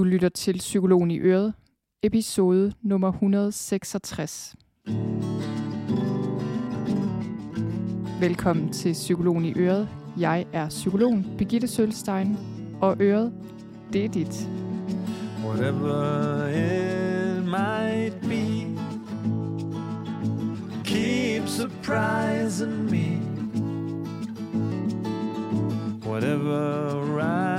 Du lytter til Psykologen i Øret, episode nummer 166. Velkommen til Psykologen i Øret. Jeg er psykologen Birgitte Sølstein, og Øret, det er dit. Whatever it might be Keep surprising me Whatever right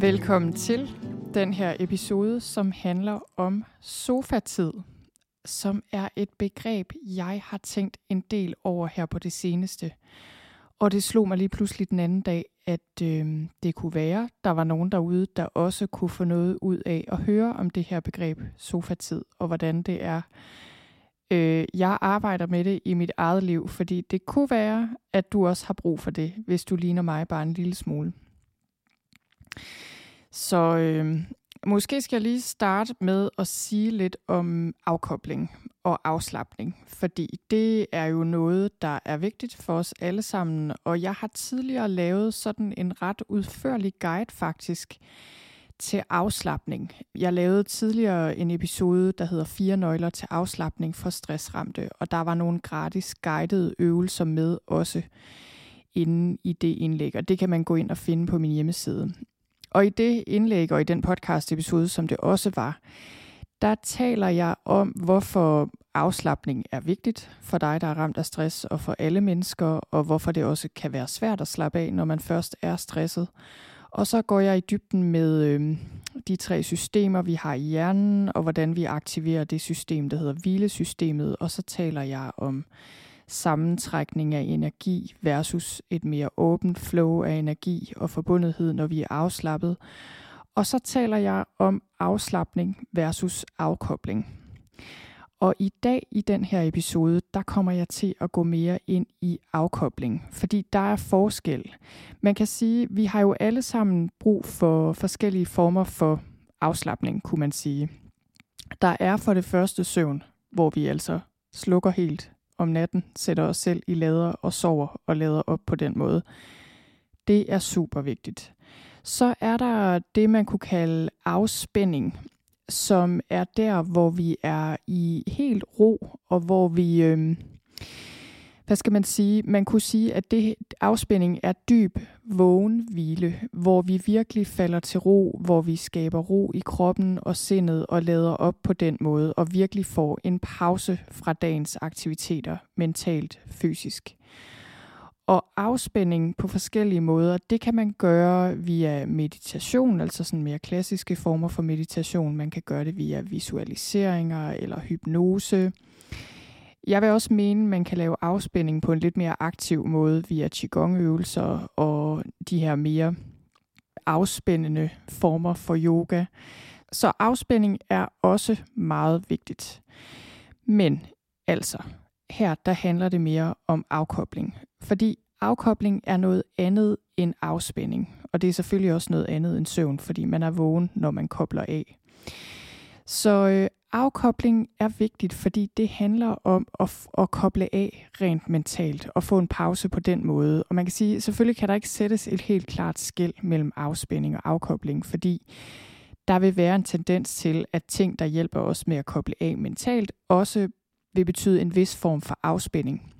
Velkommen til den her episode, som handler om sofatid, som er et begreb, jeg har tænkt en del over her på det seneste. Og det slog mig lige pludselig den anden dag, at øh, det kunne være, der var nogen derude, der også kunne få noget ud af at høre om det her begreb sofatid, og hvordan det er. Øh, jeg arbejder med det i mit eget liv, fordi det kunne være, at du også har brug for det, hvis du ligner mig bare en lille smule. Så øh, måske skal jeg lige starte med at sige lidt om afkobling og afslappning, fordi det er jo noget, der er vigtigt for os alle sammen, og jeg har tidligere lavet sådan en ret udførlig guide faktisk til afslappning. Jeg lavede tidligere en episode, der hedder Fire nøgler til afslappning for stressramte, og der var nogle gratis guidede øvelser med også inde i det indlæg, og det kan man gå ind og finde på min hjemmeside. Og i det indlæg og i den podcast episode, som det også var, der taler jeg om, hvorfor afslappning er vigtigt for dig, der er ramt af stress, og for alle mennesker, og hvorfor det også kan være svært at slappe af, når man først er stresset. Og så går jeg i dybden med øh, de tre systemer, vi har i hjernen, og hvordan vi aktiverer det system, der hedder hvilesystemet. Og så taler jeg om sammentrækning af energi versus et mere åbent flow af energi og forbundethed, når vi er afslappet. Og så taler jeg om afslappning versus afkobling. Og i dag i den her episode, der kommer jeg til at gå mere ind i afkobling, fordi der er forskel. Man kan sige, vi har jo alle sammen brug for forskellige former for afslappning, kunne man sige. Der er for det første søvn, hvor vi altså slukker helt om natten, sætter os selv i lader og sover og lader op på den måde. Det er super vigtigt. Så er der det, man kunne kalde afspænding, som er der, hvor vi er i helt ro, og hvor vi, øh, hvad skal man sige, man kunne sige, at det afspænding er dyb vågen hvile, hvor vi virkelig falder til ro, hvor vi skaber ro i kroppen og sindet og lader op på den måde, og virkelig får en pause fra dagens aktiviteter, mentalt, fysisk. Og afspænding på forskellige måder, det kan man gøre via meditation, altså sådan mere klassiske former for meditation. Man kan gøre det via visualiseringer eller hypnose. Jeg vil også mene, at man kan lave afspænding på en lidt mere aktiv måde via qigong-øvelser og de her mere afspændende former for yoga. Så afspænding er også meget vigtigt. Men altså, her der handler det mere om afkobling. Fordi afkobling er noget andet end afspænding. Og det er selvfølgelig også noget andet end søvn, fordi man er vågen, når man kobler af. Så øh, afkobling er vigtigt, fordi det handler om at, at koble af rent mentalt og få en pause på den måde. Og man kan sige, selvfølgelig kan der ikke sættes et helt klart skæld mellem afspænding og afkobling, fordi der vil være en tendens til, at ting, der hjælper os med at koble af mentalt, også vil betyde en vis form for afspænding.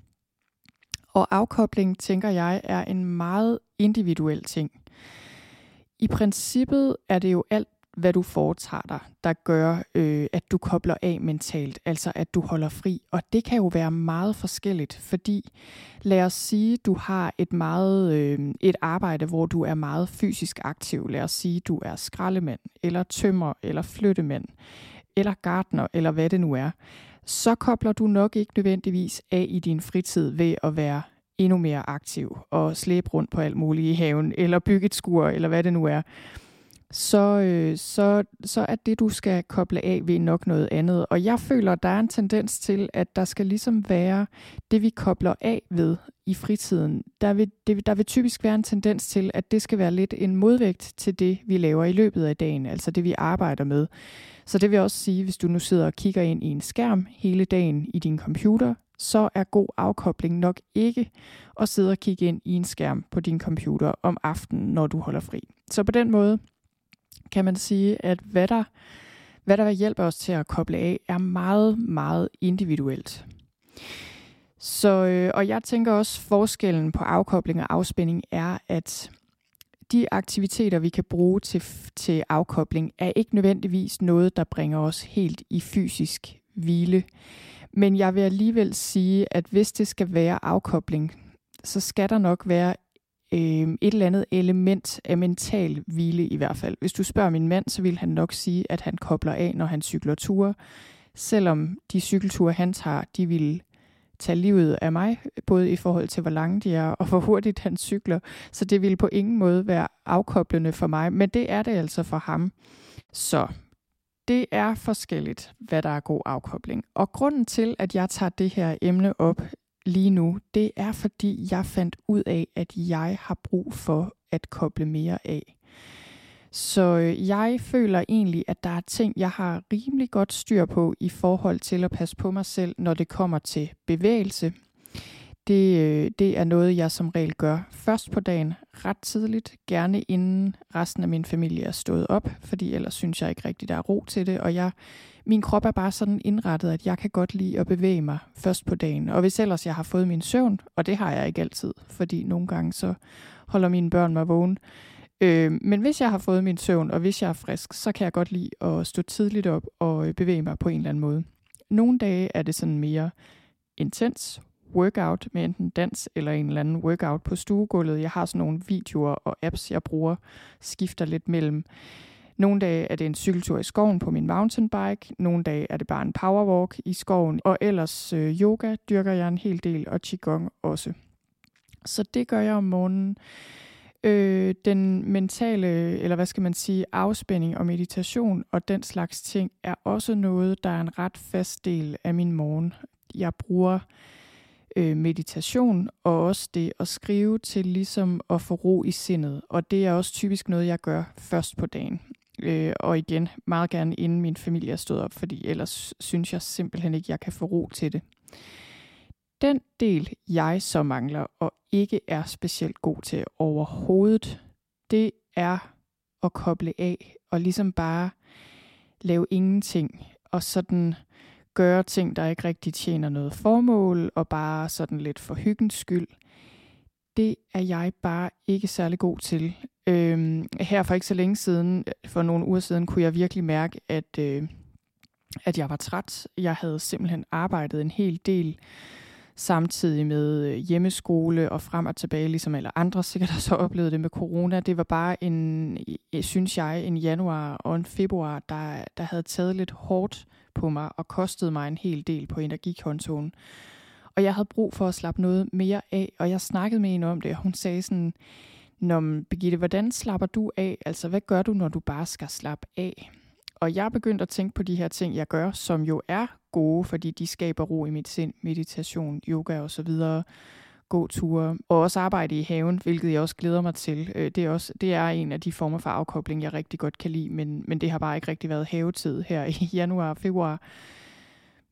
Og afkobling, tænker jeg, er en meget individuel ting. I princippet er det jo alt, hvad du foretager dig, der gør, øh, at du kobler af mentalt, altså at du holder fri. Og det kan jo være meget forskelligt, fordi lad os sige, du har et meget øh, et arbejde, hvor du er meget fysisk aktiv. Lad os sige, du er skraldemand, eller tømmer, eller flyttemand, eller gartner, eller hvad det nu er så kobler du nok ikke nødvendigvis af i din fritid ved at være endnu mere aktiv og slæbe rundt på alt muligt i haven, eller bygge et skur, eller hvad det nu er. Så, øh, så, så er det, du skal koble af ved nok noget andet. Og jeg føler, der er en tendens til, at der skal ligesom være det, vi kobler af ved i fritiden. Der vil, det, der vil typisk være en tendens til, at det skal være lidt en modvægt til det, vi laver i løbet af dagen, altså det, vi arbejder med. Så det vil også sige, hvis du nu sidder og kigger ind i en skærm hele dagen i din computer, så er god afkobling nok ikke at sidde og kigge ind i en skærm på din computer om aftenen, når du holder fri. Så på den måde kan man sige, at hvad der, hvad der hjælper os til at koble af, er meget, meget individuelt. Så, øh, og jeg tænker også, forskellen på afkobling og afspænding er, at de aktiviteter, vi kan bruge til, til afkobling, er ikke nødvendigvis noget, der bringer os helt i fysisk hvile. Men jeg vil alligevel sige, at hvis det skal være afkobling, så skal der nok være øh, et eller andet element af mental hvile i hvert fald. Hvis du spørger min mand, så vil han nok sige, at han kobler af, når han cykler ture. Selvom de cykelture, han tager, de vil tage livet af mig, både i forhold til, hvor lange de er, og hvor hurtigt han cykler. Så det ville på ingen måde være afkoblende for mig, men det er det altså for ham. Så det er forskelligt, hvad der er god afkobling. Og grunden til, at jeg tager det her emne op lige nu, det er fordi, jeg fandt ud af, at jeg har brug for at koble mere af. Så øh, jeg føler egentlig, at der er ting, jeg har rimelig godt styr på i forhold til at passe på mig selv, når det kommer til bevægelse. Det, øh, det er noget, jeg som regel gør først på dagen, ret tidligt, gerne inden resten af min familie er stået op, fordi ellers synes jeg ikke rigtigt, der er ro til det, og jeg, min krop er bare sådan indrettet, at jeg kan godt lide at bevæge mig først på dagen. Og hvis ellers jeg har fået min søvn, og det har jeg ikke altid, fordi nogle gange så holder mine børn mig vågen, Øh, men hvis jeg har fået min søvn, og hvis jeg er frisk, så kan jeg godt lide at stå tidligt op og øh, bevæge mig på en eller anden måde. Nogle dage er det sådan mere intens workout med enten dans eller en eller anden workout på stuegulvet. Jeg har sådan nogle videoer og apps, jeg bruger, skifter lidt mellem. Nogle dage er det en cykeltur i skoven på min mountainbike, nogle dage er det bare en powerwalk i skoven, og ellers øh, yoga dyrker jeg en hel del, og qigong også. Så det gør jeg om morgenen. Øh, den mentale, eller hvad skal man sige, afspænding og meditation og den slags ting er også noget, der er en ret fast del af min morgen. Jeg bruger øh, meditation og også det at skrive til ligesom at få ro i sindet. Og det er også typisk noget, jeg gør først på dagen. Øh, og igen, meget gerne inden min familie er stået op, fordi ellers synes jeg simpelthen ikke, jeg kan få ro til det. Den del, jeg så mangler og ikke er specielt god til overhovedet, det er at koble af og ligesom bare lave ingenting og sådan gøre ting, der ikke rigtig tjener noget formål og bare sådan lidt for hyggens skyld. Det er jeg bare ikke særlig god til. Øhm, her for ikke så længe siden, for nogle uger siden, kunne jeg virkelig mærke, at, øh, at jeg var træt. Jeg havde simpelthen arbejdet en hel del samtidig med øh, hjemmeskole og frem og tilbage, ligesom alle andre sikkert har så oplevet det med corona. Det var bare en, øh, synes jeg, en januar og en februar, der, der havde taget lidt hårdt på mig og kostet mig en hel del på energikontoen. Og jeg havde brug for at slappe noget mere af, og jeg snakkede med en om det, og hun sagde sådan, Nå, Birgitte, hvordan slapper du af? Altså, hvad gør du, når du bare skal slappe af? Og jeg er begyndt at tænke på de her ting, jeg gør, som jo er gode, fordi de skaber ro i mit sind, meditation, yoga og så videre, ture og også arbejde i haven, hvilket jeg også glæder mig til. Øh, det er, også, det er en af de former for afkobling, jeg rigtig godt kan lide, men, men det har bare ikke rigtig været havetid her i januar og februar.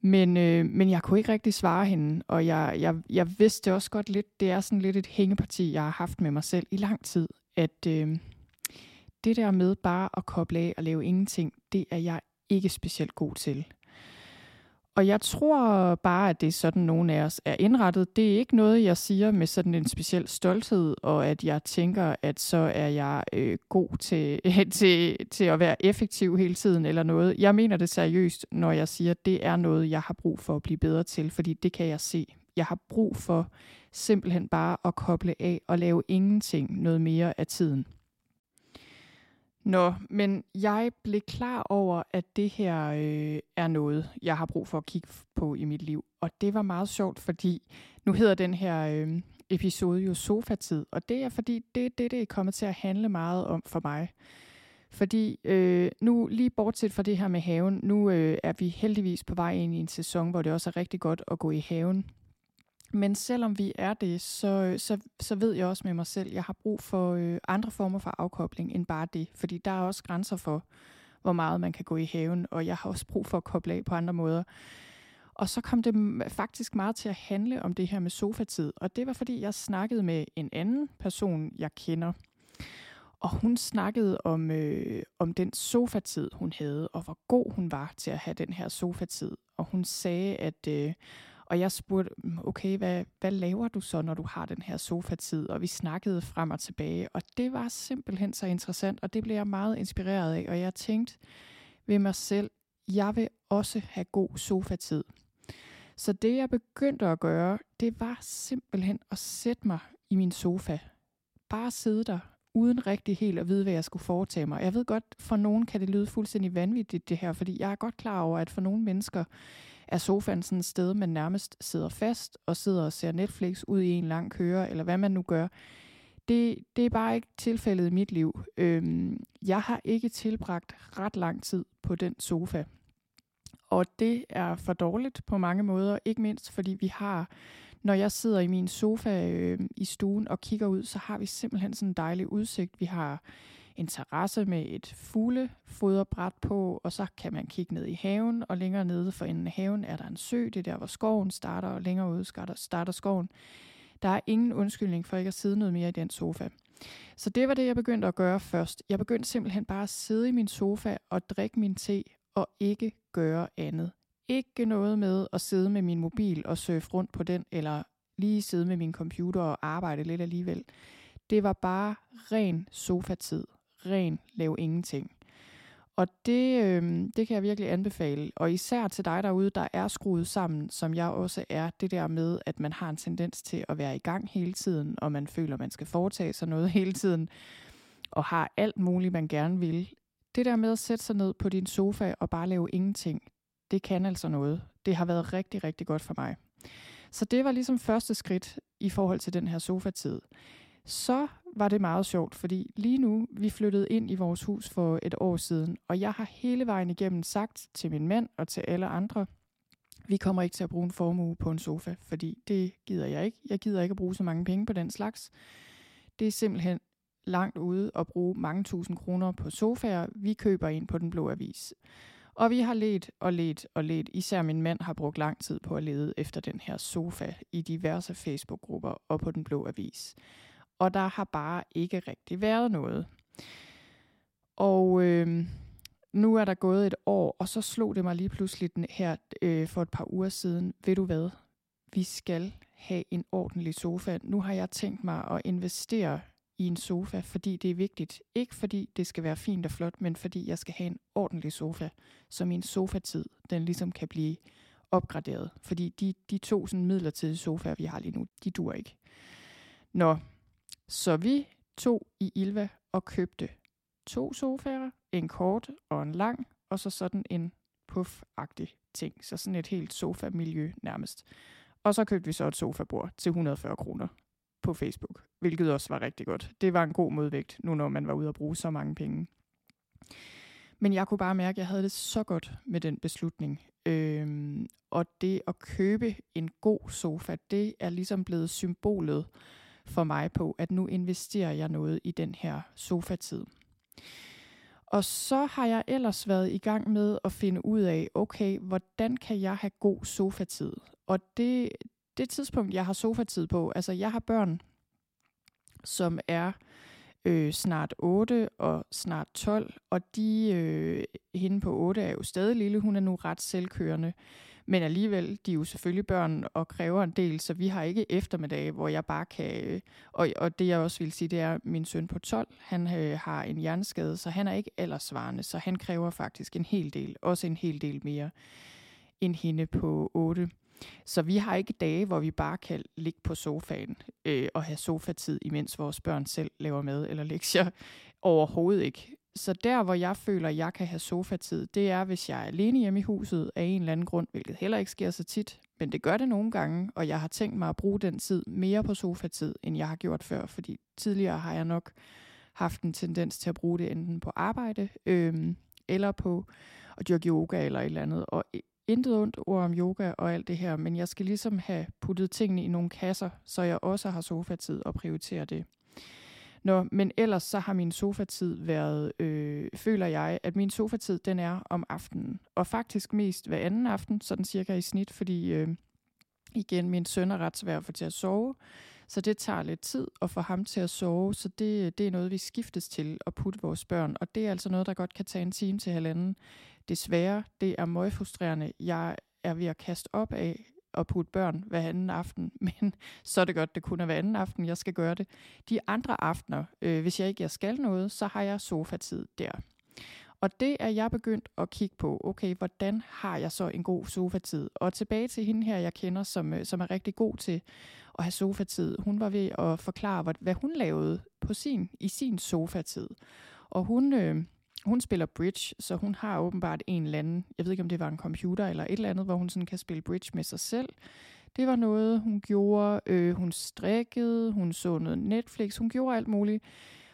Men, øh, men jeg kunne ikke rigtig svare hende, og jeg, jeg, jeg vidste også godt lidt, det er sådan lidt et hængeparti, jeg har haft med mig selv i lang tid, at øh, det der med bare at koble af og lave ingenting, det er jeg ikke specielt god til. Og jeg tror bare, at det er sådan, nogen af os er indrettet. Det er ikke noget, jeg siger med sådan en speciel stolthed, og at jeg tænker, at så er jeg øh, god til, til, til at være effektiv hele tiden eller noget. Jeg mener det seriøst, når jeg siger, at det er noget, jeg har brug for at blive bedre til, fordi det kan jeg se. Jeg har brug for simpelthen bare at koble af og lave ingenting noget mere af tiden. Nå, men jeg blev klar over, at det her øh, er noget, jeg har brug for at kigge på i mit liv. Og det var meget sjovt, fordi nu hedder den her øh, episode jo Sofatid. Og det er fordi, det, det, det er kommet til at handle meget om for mig. Fordi øh, nu, lige bortset fra det her med haven, nu øh, er vi heldigvis på vej ind i en sæson, hvor det også er rigtig godt at gå i haven. Men selvom vi er det, så, så, så ved jeg også med mig selv, at jeg har brug for øh, andre former for afkobling end bare det. Fordi der er også grænser for, hvor meget man kan gå i haven, og jeg har også brug for at koble af på andre måder. Og så kom det faktisk meget til at handle om det her med sofatid. Og det var fordi, jeg snakkede med en anden person, jeg kender. Og hun snakkede om, øh, om den sofatid, hun havde, og hvor god hun var til at have den her sofatid. Og hun sagde, at... Øh, og jeg spurgte, mm, okay, hvad, hvad laver du så, når du har den her sofatid? Og vi snakkede frem og tilbage, og det var simpelthen så interessant, og det blev jeg meget inspireret af. Og jeg tænkte ved mig selv, jeg vil også have god sofatid. Så det, jeg begyndte at gøre, det var simpelthen at sætte mig i min sofa. Bare sidde der, uden rigtig helt at vide, hvad jeg skulle foretage mig. Jeg ved godt, for nogen kan det lyde fuldstændig vanvittigt det her, fordi jeg er godt klar over, at for nogle mennesker er sofaen sådan et sted, man nærmest sidder fast og sidder og ser Netflix ud i en lang køre, eller hvad man nu gør. Det, det er bare ikke tilfældet i mit liv. Øhm, jeg har ikke tilbragt ret lang tid på den sofa. Og det er for dårligt på mange måder, ikke mindst fordi vi har, når jeg sidder i min sofa øh, i stuen og kigger ud, så har vi simpelthen sådan en dejlig udsigt. Vi har en terrasse med et fuglefoderbræt på, og så kan man kigge ned i haven, og længere nede for enden af haven er der en sø, det er der, hvor skoven starter, og længere ude starter, starter skoven. Der er ingen undskyldning for ikke at sidde noget mere i den sofa. Så det var det, jeg begyndte at gøre først. Jeg begyndte simpelthen bare at sidde i min sofa og drikke min te og ikke gøre andet. Ikke noget med at sidde med min mobil og surfe rundt på den, eller lige sidde med min computer og arbejde lidt alligevel. Det var bare ren sofatid. Ren lav ingenting. Og det, øh, det kan jeg virkelig anbefale. Og især til dig derude, der er skruet sammen, som jeg også er, det der med, at man har en tendens til at være i gang hele tiden, og man føler, man skal foretage sig noget hele tiden, og har alt muligt, man gerne vil. Det der med at sætte sig ned på din sofa og bare lave ingenting, det kan altså noget. Det har været rigtig, rigtig godt for mig. Så det var ligesom første skridt i forhold til den her sofatid. Så var det meget sjovt, fordi lige nu, vi flyttede ind i vores hus for et år siden, og jeg har hele vejen igennem sagt til min mand og til alle andre, vi kommer ikke til at bruge en formue på en sofa, fordi det gider jeg ikke. Jeg gider ikke at bruge så mange penge på den slags. Det er simpelthen langt ude at bruge mange tusind kroner på sofaer. Vi køber ind på den blå avis. Og vi har let og let og let. Især min mand har brugt lang tid på at lede efter den her sofa i diverse Facebook-grupper og på den blå avis. Og der har bare ikke rigtig været noget. Og øh, nu er der gået et år, og så slog det mig lige pludselig her øh, for et par uger siden. Ved du hvad? Vi skal have en ordentlig sofa. Nu har jeg tænkt mig at investere i en sofa, fordi det er vigtigt. Ikke fordi det skal være fint og flot, men fordi jeg skal have en ordentlig sofa, så min sofatid, den ligesom kan blive opgraderet. Fordi de, de to sådan midlertidige sofaer, vi har lige nu, de dur ikke. Nå, så vi tog i Ilva og købte to sofaer, en kort og en lang, og så sådan en puff-agtig ting. Så sådan et helt sofa-miljø nærmest. Og så købte vi så et sofabord til 140 kroner på Facebook, hvilket også var rigtig godt. Det var en god modvægt, nu når man var ude at bruge så mange penge. Men jeg kunne bare mærke, at jeg havde det så godt med den beslutning. Øhm, og det at købe en god sofa, det er ligesom blevet symbolet for mig på, at nu investerer jeg noget i den her sofatid. Og så har jeg ellers været i gang med at finde ud af, okay, hvordan kan jeg have god sofatid? Og det, det tidspunkt, jeg har sofatid på, altså jeg har børn, som er øh, snart 8 og snart 12, og de, øh, hende på 8 er jo stadig lille, hun er nu ret selvkørende, men alligevel, de er jo selvfølgelig børn og kræver en del, så vi har ikke eftermiddage, hvor jeg bare kan... Øh, og, og det jeg også vil sige, det er, at min søn på 12, han øh, har en hjerneskade, så han er ikke aldersvarende, så han kræver faktisk en hel del, også en hel del mere end hende på 8. Så vi har ikke dage, hvor vi bare kan ligge på sofaen øh, og have sofatid, imens vores børn selv laver mad eller lektier. Overhovedet ikke. Så der, hvor jeg føler, at jeg kan have sofatid, det er, hvis jeg er alene hjemme i huset af en eller anden grund, hvilket heller ikke sker så tit, men det gør det nogle gange, og jeg har tænkt mig at bruge den tid mere på sofatid, end jeg har gjort før, fordi tidligere har jeg nok haft en tendens til at bruge det enten på arbejde, øhm, eller på at dyrke yoga eller et eller andet. Og intet ondt ord om yoga og alt det her, men jeg skal ligesom have puttet tingene i nogle kasser, så jeg også har sofatid og prioriterer det. Nå, men ellers så har min sofatid været, øh, føler jeg, at min sofatid, den er om aftenen. Og faktisk mest hver anden aften, sådan cirka i snit, fordi øh, igen, min søn er ret svær at få til at sove. Så det tager lidt tid at få ham til at sove, så det, det er noget, vi skiftes til at putte vores børn. Og det er altså noget, der godt kan tage en time til halvanden. Desværre, det er meget frustrerende. Jeg er ved at kaste op af at putte børn hver anden aften, men så er det godt, det kun er hver anden aften, jeg skal gøre det. De andre aftener, øh, hvis jeg ikke jeg skal noget, så har jeg sofatid der. Og det er jeg begyndt at kigge på, okay, hvordan har jeg så en god sofatid? Og tilbage til hende her, jeg kender, som, øh, som er rigtig god til at have sofatid. Hun var ved at forklare, hvad, hvad hun lavede på sin, i sin sofatid. Og hun, øh, hun spiller bridge, så hun har åbenbart en eller anden, jeg ved ikke om det var en computer eller et eller andet, hvor hun sådan kan spille bridge med sig selv. Det var noget, hun gjorde. Øh, hun strikkede, hun så noget Netflix, hun gjorde alt muligt.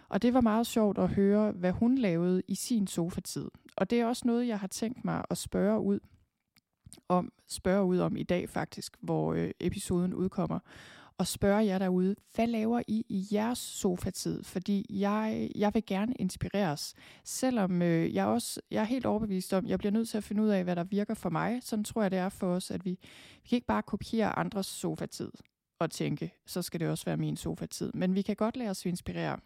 Og det var meget sjovt at høre, hvad hun lavede i sin sofatid. Og det er også noget, jeg har tænkt mig at spørge ud om, spørge ud om i dag faktisk, hvor øh, episoden udkommer og spørge jer derude, hvad laver I i jeres sofatid? Fordi jeg, jeg vil gerne inspireres, selvom øh, jeg også jeg er helt overbevist om, jeg bliver nødt til at finde ud af, hvad der virker for mig. Sådan tror jeg, det er for os, at vi, vi kan ikke bare kopiere andres sofatid og tænke, så skal det også være min sofatid. Men vi kan godt lade os inspirere.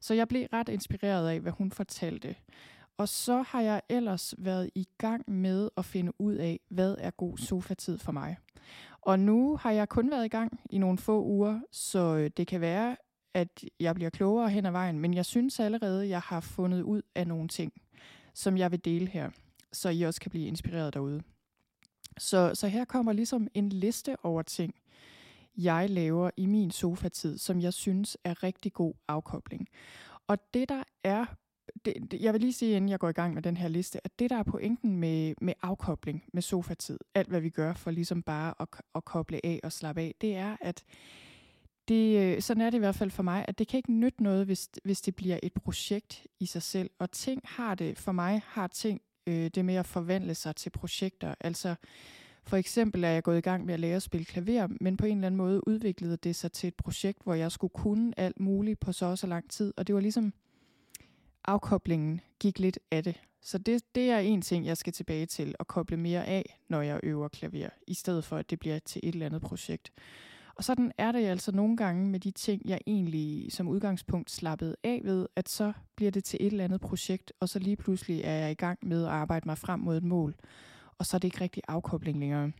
Så jeg blev ret inspireret af, hvad hun fortalte. Og så har jeg ellers været i gang med at finde ud af, hvad er god sofatid for mig. Og nu har jeg kun været i gang i nogle få uger, så øh, det kan være, at jeg bliver klogere hen ad vejen, men jeg synes allerede, at jeg har fundet ud af nogle ting, som jeg vil dele her, så I også kan blive inspireret derude. Så, så her kommer ligesom en liste over ting, jeg laver i min sofatid, som jeg synes er rigtig god afkobling. Og det der er det, det, jeg vil lige sige, inden jeg går i gang med den her liste, at det, der er pointen med, med afkobling, med sofatid, alt hvad vi gør for ligesom bare at, at koble af og slappe af, det er, at det, øh, sådan er det i hvert fald for mig, at det kan ikke nytte noget, hvis, hvis det bliver et projekt i sig selv. Og ting har det, for mig har ting øh, det med at forvandle sig til projekter. Altså for eksempel er jeg gået i gang med at lære at spille klaver, men på en eller anden måde udviklede det sig til et projekt, hvor jeg skulle kunne alt muligt på så og så lang tid. Og det var ligesom, afkoblingen gik lidt af det. Så det, det er en ting, jeg skal tilbage til at koble mere af, når jeg øver klaver, i stedet for at det bliver til et eller andet projekt. Og sådan er det altså nogle gange med de ting, jeg egentlig som udgangspunkt slappede af ved, at så bliver det til et eller andet projekt, og så lige pludselig er jeg i gang med at arbejde mig frem mod et mål. Og så er det ikke rigtig afkobling længere.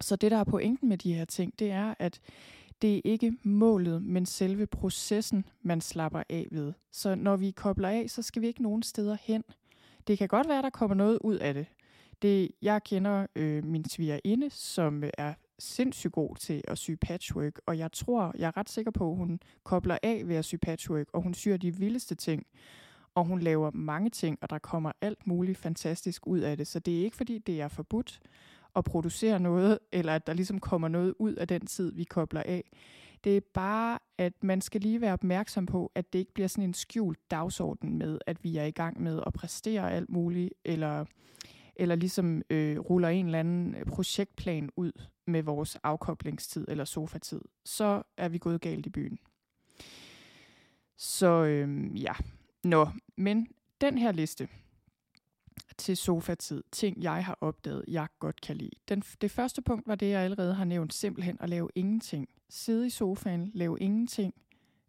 Så det, der er pointen med de her ting, det er, at det er ikke målet, men selve processen, man slapper af ved. Så når vi kobler af, så skal vi ikke nogen steder hen. Det kan godt være, der kommer noget ud af det. det jeg kender øh, min svigerinde, som øh, er sindssygt god til at sy patchwork, og jeg tror, jeg er ret sikker på, at hun kobler af ved at sy patchwork, og hun syr de vildeste ting, og hun laver mange ting, og der kommer alt muligt fantastisk ud af det. Så det er ikke fordi, det er forbudt, at producere noget, eller at der ligesom kommer noget ud af den tid, vi kobler af. Det er bare, at man skal lige være opmærksom på, at det ikke bliver sådan en skjult dagsorden med, at vi er i gang med at præstere alt muligt, eller, eller ligesom øh, ruller en eller anden projektplan ud med vores afkoblingstid eller sofatid. Så er vi gået galt i byen. Så øh, ja, nå, men den her liste, til sofatid. Ting, jeg har opdaget, jeg godt kan lide. Den, det første punkt var det, jeg allerede har nævnt. Simpelthen at lave ingenting. Sidde i sofaen, lave ingenting.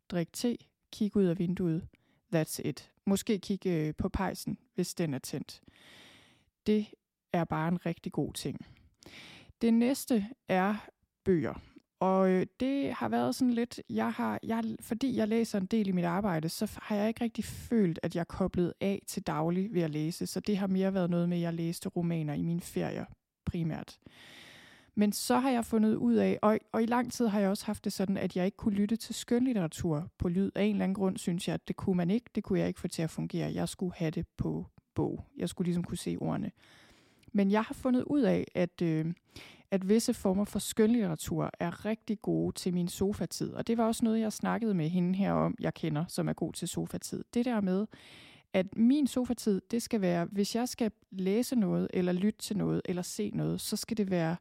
Drik te, kig ud af vinduet. That's it. Måske kigge øh, på pejsen, hvis den er tændt. Det er bare en rigtig god ting. Det næste er bøger. Og øh, det har været sådan lidt, jeg har, jeg, fordi jeg læser en del i mit arbejde, så har jeg ikke rigtig følt, at jeg er koblet af til daglig ved at læse. Så det har mere været noget med, at jeg læste romaner i mine ferier primært. Men så har jeg fundet ud af, og, og i lang tid har jeg også haft det sådan, at jeg ikke kunne lytte til skønlitteratur på lyd. Af en eller anden grund synes jeg, at det kunne man ikke. Det kunne jeg ikke få til at fungere. Jeg skulle have det på bog. Jeg skulle ligesom kunne se ordene. Men jeg har fundet ud af, at, øh, at visse former for skønlitteratur er rigtig gode til min sofatid. Og det var også noget, jeg snakkede med hende her om, jeg kender, som er god til sofatid. Det der med, at min sofatid, det skal være, hvis jeg skal læse noget, eller lytte til noget, eller se noget, så skal det være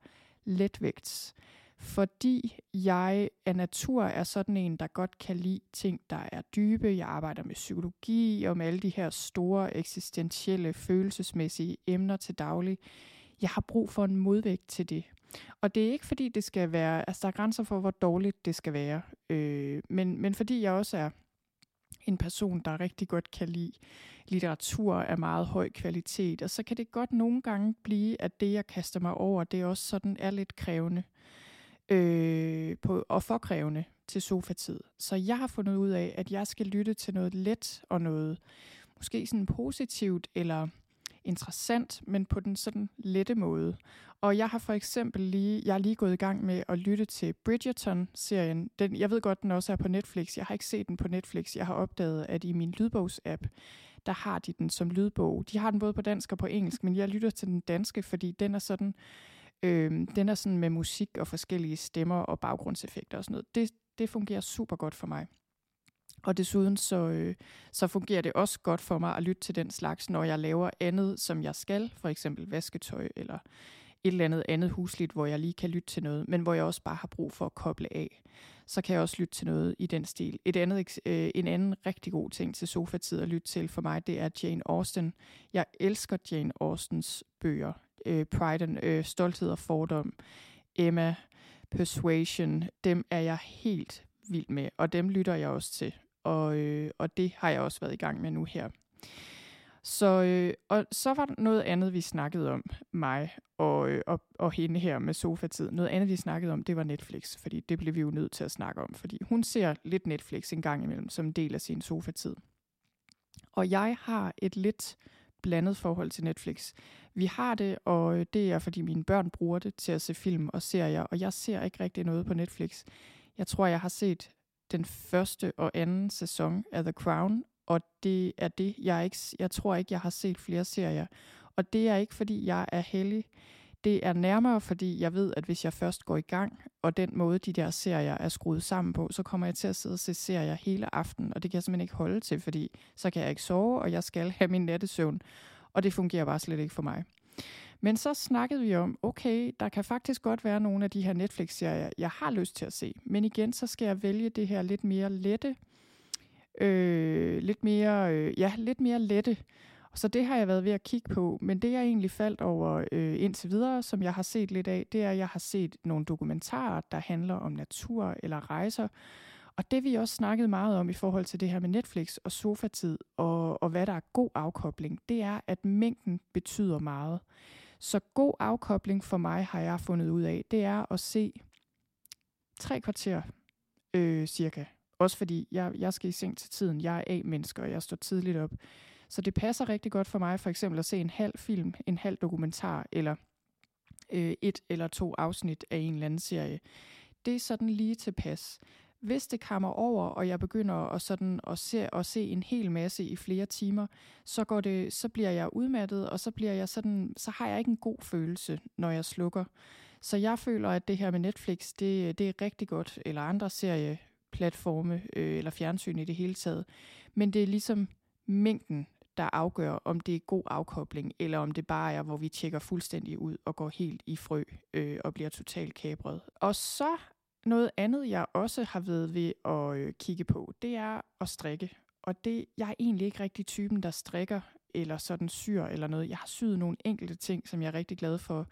letvægts. fordi jeg af natur er sådan en, der godt kan lide ting, der er dybe. Jeg arbejder med psykologi og med alle de her store eksistentielle, følelsesmæssige emner til daglig. Jeg har brug for en modvægt til det. Og det er ikke fordi, det skal være, altså der er grænser for, hvor dårligt det skal være, øh, men, men fordi jeg også er en person, der rigtig godt kan lide litteratur af meget høj kvalitet, og så kan det godt nogle gange blive, at det, jeg kaster mig over, det også sådan er lidt krævende øh, på, og for krævende til sofatid. Så jeg har fundet ud af, at jeg skal lytte til noget let og noget måske sådan positivt eller interessant, men på den sådan lette måde. Og jeg har for eksempel lige, jeg er lige gået i gang med at lytte til Bridgerton-serien. Den, jeg ved godt, den også er på Netflix. Jeg har ikke set den på Netflix. Jeg har opdaget, at i min lydbogs-app, der har de den som lydbog. De har den både på dansk og på engelsk, men jeg lytter til den danske, fordi den er sådan, øh, den er sådan med musik og forskellige stemmer og baggrundseffekter og sådan noget. Det, det fungerer super godt for mig. Og desuden så, øh, så fungerer det også godt for mig at lytte til den slags, når jeg laver andet, som jeg skal, for eksempel vasketøj eller et eller andet andet husligt, hvor jeg lige kan lytte til noget, men hvor jeg også bare har brug for at koble af. Så kan jeg også lytte til noget i den stil. Et andet, øh, en anden rigtig god ting til sofatid at lytte til for mig, det er Jane Austen. Jeg elsker Jane Austens bøger. Øh, Pride and øh, Stolthed og Fordom, Emma, Persuasion, dem er jeg helt vild med, og dem lytter jeg også til og, øh, og det har jeg også været i gang med nu her. Så, øh, og så var der noget andet, vi snakkede om, mig og, øh, og, og hende her med sofatid. Noget andet, vi snakkede om, det var Netflix, fordi det blev vi jo nødt til at snakke om, fordi hun ser lidt Netflix en gang imellem som en del af sin sofatid. Og jeg har et lidt blandet forhold til Netflix. Vi har det, og øh, det er, fordi mine børn bruger det til at se film og serier, og jeg ser ikke rigtig noget på Netflix. Jeg tror, jeg har set den første og anden sæson af The Crown, og det er det, jeg ikke, jeg tror ikke, jeg har set flere serier. Og det er ikke, fordi jeg er heldig. Det er nærmere, fordi jeg ved, at hvis jeg først går i gang, og den måde, de der serier er skruet sammen på, så kommer jeg til at sidde og se serier hele aften, og det kan jeg simpelthen ikke holde til, fordi så kan jeg ikke sove, og jeg skal have min nattesøvn, og det fungerer bare slet ikke for mig. Men så snakkede vi om, okay, der kan faktisk godt være nogle af de her Netflix-serier, jeg har lyst til at se. Men igen, så skal jeg vælge det her lidt mere lette, øh, lidt mere, øh, ja, lidt mere lette. Så det har jeg været ved at kigge på, men det jeg egentlig faldt over øh, indtil videre, som jeg har set lidt af, det er, at jeg har set nogle dokumentarer, der handler om natur eller rejser. Og det vi også snakket meget om i forhold til det her med Netflix og sofatid og, og hvad der er god afkobling, det er, at mængden betyder meget. Så god afkobling for mig, har jeg fundet ud af, det er at se tre kvarter øh, cirka. Også fordi jeg, jeg skal i seng til tiden. Jeg er A-mennesker, og jeg står tidligt op. Så det passer rigtig godt for mig for eksempel at se en halv film, en halv dokumentar, eller øh, et eller to afsnit af en eller anden serie. Det er sådan lige tilpas. Hvis det kommer over, og jeg begynder at, sådan at, se, at se en hel masse i flere timer, så, går det, så bliver jeg udmattet, og så, bliver jeg sådan, så har jeg ikke en god følelse, når jeg slukker. Så jeg føler, at det her med Netflix, det, det er rigtig godt, eller andre serieplatforme, øh, eller fjernsyn i det hele taget. Men det er ligesom mængden, der afgør, om det er god afkobling, eller om det bare er, hvor vi tjekker fuldstændig ud og går helt i frø øh, og bliver totalt kabret. Og så noget andet, jeg også har været ved at øh, kigge på, det er at strikke. Og det, jeg er egentlig ikke rigtig typen, der strikker eller sådan syr eller noget. Jeg har syet nogle enkelte ting, som jeg er rigtig glad for.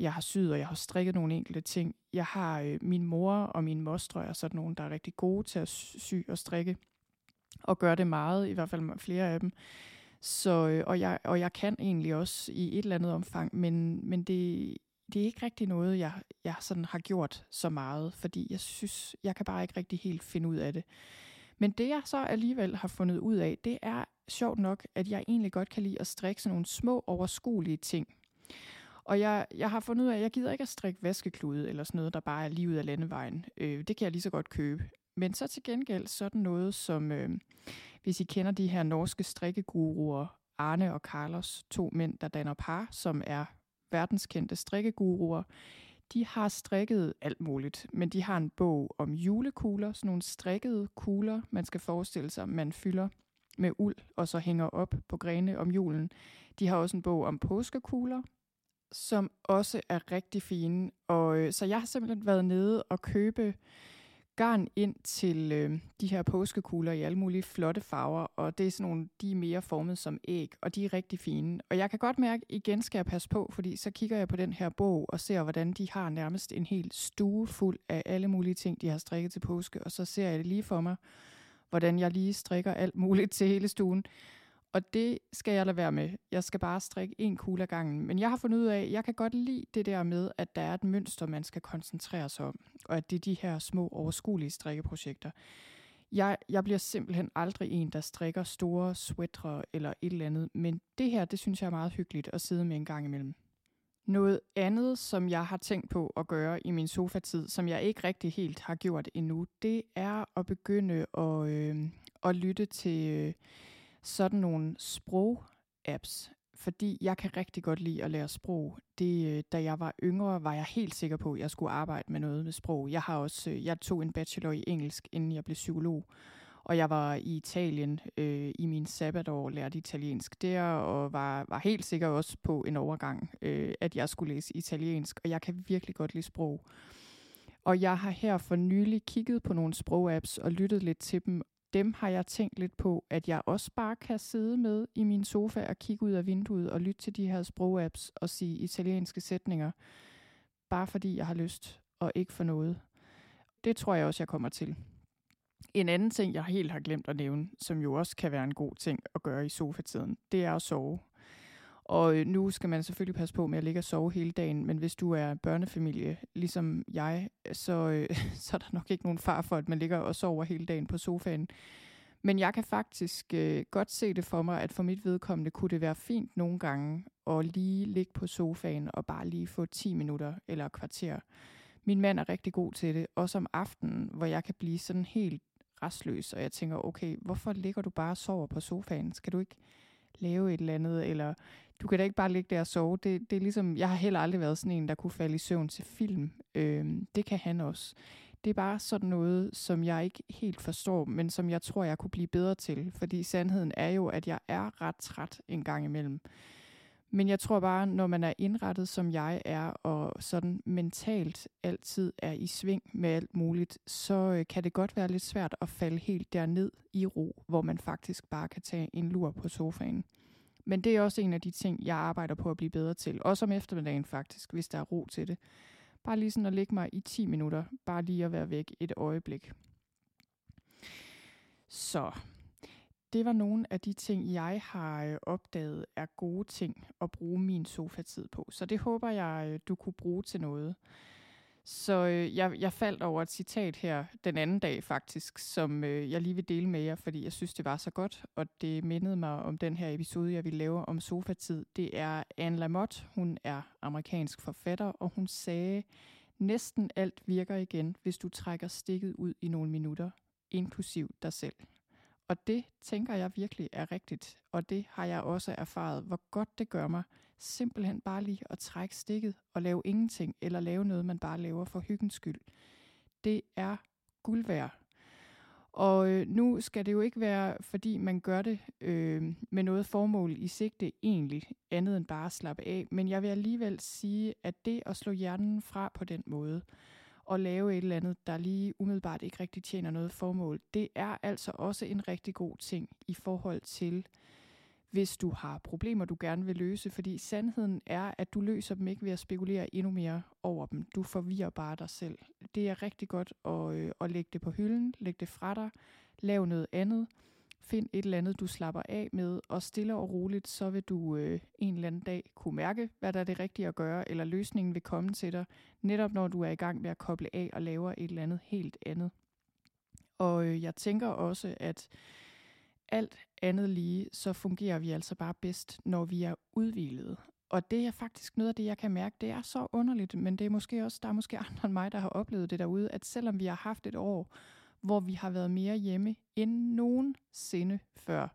Jeg har syet, og jeg har strikket nogle enkelte ting. Jeg har øh, min mor og min mostre er sådan nogle, der er rigtig gode til at sy og strikke. Og gør det meget, i hvert fald flere af dem. Så, øh, og, jeg, og jeg kan egentlig også i et eller andet omfang, men, men det, det er ikke rigtig noget, jeg, jeg sådan har gjort så meget, fordi jeg synes, jeg kan bare ikke rigtig helt finde ud af det. Men det jeg så alligevel har fundet ud af, det er sjovt nok, at jeg egentlig godt kan lide at strikke sådan nogle små, overskuelige ting. Og jeg, jeg har fundet ud af, at jeg gider ikke at strikke vaskeklude eller sådan noget, der bare er lige ud af landevejen. Øh, det kan jeg lige så godt købe. Men så til gengæld sådan noget som, øh, hvis I kender de her norske strikkeguruer, Arne og Carlos, to mænd, der danner par, som er verdenskendte strikkeguruer, de har strikket alt muligt, men de har en bog om julekugler, sådan nogle strikkede kugler, man skal forestille sig, man fylder med uld og så hænger op på grene om julen. De har også en bog om påskekugler, som også er rigtig fine. Og, øh, så jeg har simpelthen været nede og købe garn ind til øh, de her påskekugler i alle mulige flotte farver, og det er sådan nogle, de er mere formet som æg, og de er rigtig fine. Og jeg kan godt mærke, igen skal jeg passe på, fordi så kigger jeg på den her bog og ser, hvordan de har nærmest en hel stue fuld af alle mulige ting, de har strikket til påske, og så ser jeg det lige for mig, hvordan jeg lige strikker alt muligt til hele stuen. Og det skal jeg lade være med. Jeg skal bare strikke en kugle ad gangen. Men jeg har fundet ud af, at jeg kan godt lide det der med, at der er et mønster, man skal koncentrere sig om. Og at det er de her små, overskuelige strikkeprojekter. Jeg, jeg bliver simpelthen aldrig en, der strikker store sweatre eller et eller andet. Men det her, det synes jeg er meget hyggeligt at sidde med en gang imellem. Noget andet, som jeg har tænkt på at gøre i min sofatid, som jeg ikke rigtig helt har gjort endnu, det er at begynde at, øh, at lytte til... Øh, sådan nogle sprog-apps, fordi jeg kan rigtig godt lide at lære sprog. Det, øh, da jeg var yngre, var jeg helt sikker på, at jeg skulle arbejde med noget med sprog. Jeg har også, øh, jeg tog en bachelor i engelsk, inden jeg blev psykolog. Og jeg var i Italien øh, i min sabbatår, lærte italiensk der, og var, var helt sikker også på en overgang, øh, at jeg skulle læse italiensk. Og jeg kan virkelig godt lide sprog. Og jeg har her for nylig kigget på nogle sprogapps og lyttet lidt til dem, dem har jeg tænkt lidt på, at jeg også bare kan sidde med i min sofa og kigge ud af vinduet og lytte til de her sprogapps og sige italienske sætninger, bare fordi jeg har lyst og ikke for noget. Det tror jeg også, jeg kommer til. En anden ting, jeg helt har glemt at nævne, som jo også kan være en god ting at gøre i sofatiden, det er at sove. Og øh, nu skal man selvfølgelig passe på med at ligge og sove hele dagen, men hvis du er børnefamilie, ligesom jeg, så, øh, så er der nok ikke nogen far for, at man ligger og sover hele dagen på sofaen. Men jeg kan faktisk øh, godt se det for mig, at for mit vedkommende kunne det være fint nogle gange at lige ligge på sofaen og bare lige få 10 minutter eller kvarter. Min mand er rigtig god til det, også om aftenen, hvor jeg kan blive sådan helt restløs, og jeg tænker, okay, hvorfor ligger du bare og sover på sofaen? Skal du ikke lave et eller andet, eller du kan da ikke bare ligge der og sove. Det, det er ligesom, jeg har heller aldrig været sådan en, der kunne falde i søvn til film. Øh, det kan han også. Det er bare sådan noget, som jeg ikke helt forstår, men som jeg tror, jeg kunne blive bedre til. Fordi sandheden er jo, at jeg er ret træt en gang imellem. Men jeg tror bare, når man er indrettet, som jeg er, og sådan mentalt altid er i sving med alt muligt, så øh, kan det godt være lidt svært at falde helt derned i ro, hvor man faktisk bare kan tage en lur på sofaen. Men det er også en af de ting, jeg arbejder på at blive bedre til. Også om eftermiddagen faktisk, hvis der er ro til det. Bare lige sådan at lægge mig i 10 minutter. Bare lige at være væk et øjeblik. Så det var nogle af de ting, jeg har øh, opdaget er gode ting at bruge min sofatid på. Så det håber jeg, øh, du kunne bruge til noget. Så øh, jeg, jeg faldt over et citat her den anden dag faktisk, som øh, jeg lige vil dele med jer, fordi jeg synes, det var så godt, og det mindede mig om den her episode, jeg vil lave om sofatid. Det er Anne Lamotte, hun er amerikansk forfatter, og hun sagde, næsten alt virker igen, hvis du trækker stikket ud i nogle minutter, inklusiv dig selv. Og det tænker jeg virkelig er rigtigt, og det har jeg også erfaret, hvor godt det gør mig simpelthen bare lige at trække stikket og lave ingenting, eller lave noget, man bare laver for hyggens skyld. Det er guld værd. Og øh, nu skal det jo ikke være, fordi man gør det øh, med noget formål i sigte egentlig, andet end bare at slappe af. Men jeg vil alligevel sige, at det at slå hjernen fra på den måde, og lave et eller andet, der lige umiddelbart ikke rigtig tjener noget formål, det er altså også en rigtig god ting i forhold til, hvis du har problemer, du gerne vil løse, fordi sandheden er, at du løser dem ikke ved at spekulere endnu mere over dem. Du forvirrer bare dig selv. Det er rigtig godt at, øh, at lægge det på hylden, lægge det fra dig, lav noget andet, Find et eller andet, du slapper af med, og stille og roligt, så vil du øh, en eller anden dag kunne mærke, hvad der er det rigtige at gøre, eller løsningen vil komme til dig, netop når du er i gang med at koble af og laver et eller andet helt andet. Og øh, jeg tænker også, at alt andet lige, så fungerer vi altså bare bedst, når vi er udvilede. Og det er faktisk noget af det, jeg kan mærke. Det er så underligt, men det er måske også, der er måske andre end mig, der har oplevet det derude, at selvom vi har haft et år, hvor vi har været mere hjemme end nogensinde før.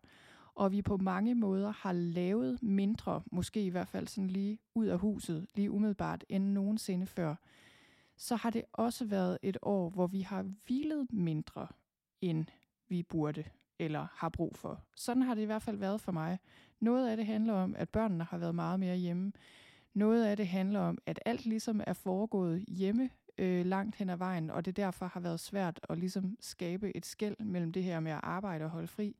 Og vi på mange måder har lavet mindre, måske i hvert fald sådan lige ud af huset, lige umiddelbart end nogensinde før. Så har det også været et år, hvor vi har hvilet mindre, end vi burde eller har brug for. Sådan har det i hvert fald været for mig. Noget af det handler om, at børnene har været meget mere hjemme. Noget af det handler om, at alt ligesom er foregået hjemme øh, langt hen ad vejen, og det derfor har været svært at ligesom skabe et skæld mellem det her med at arbejde og holde fri.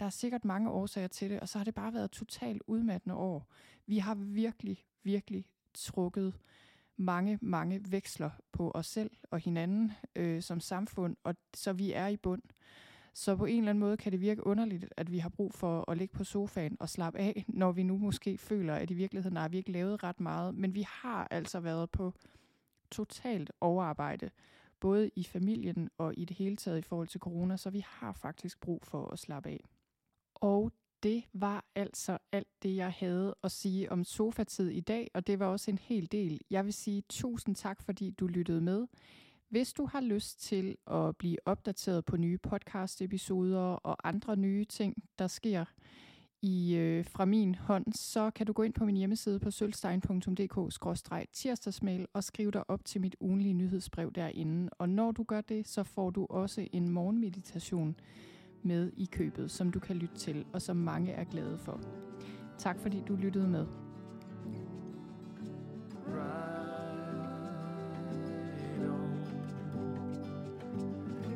Der er sikkert mange årsager til det, og så har det bare været totalt udmattende år. Vi har virkelig, virkelig trukket mange, mange veksler på os selv og hinanden øh, som samfund, og så vi er i bund. Så på en eller anden måde kan det virke underligt, at vi har brug for at ligge på sofaen og slappe af, når vi nu måske føler, at i virkeligheden har vi ikke lavet ret meget. Men vi har altså været på totalt overarbejde, både i familien og i det hele taget i forhold til corona, så vi har faktisk brug for at slappe af. Og det var altså alt det, jeg havde at sige om sofatid i dag, og det var også en hel del. Jeg vil sige tusind tak, fordi du lyttede med. Hvis du har lyst til at blive opdateret på nye podcast-episoder og andre nye ting, der sker i øh, fra min hånd, så kan du gå ind på min hjemmeside på sølvstein.dk-tirsdagsmail og skrive dig op til mit ugenlige nyhedsbrev derinde. Og når du gør det, så får du også en morgenmeditation med i købet, som du kan lytte til, og som mange er glade for. Tak fordi du lyttede med. Right.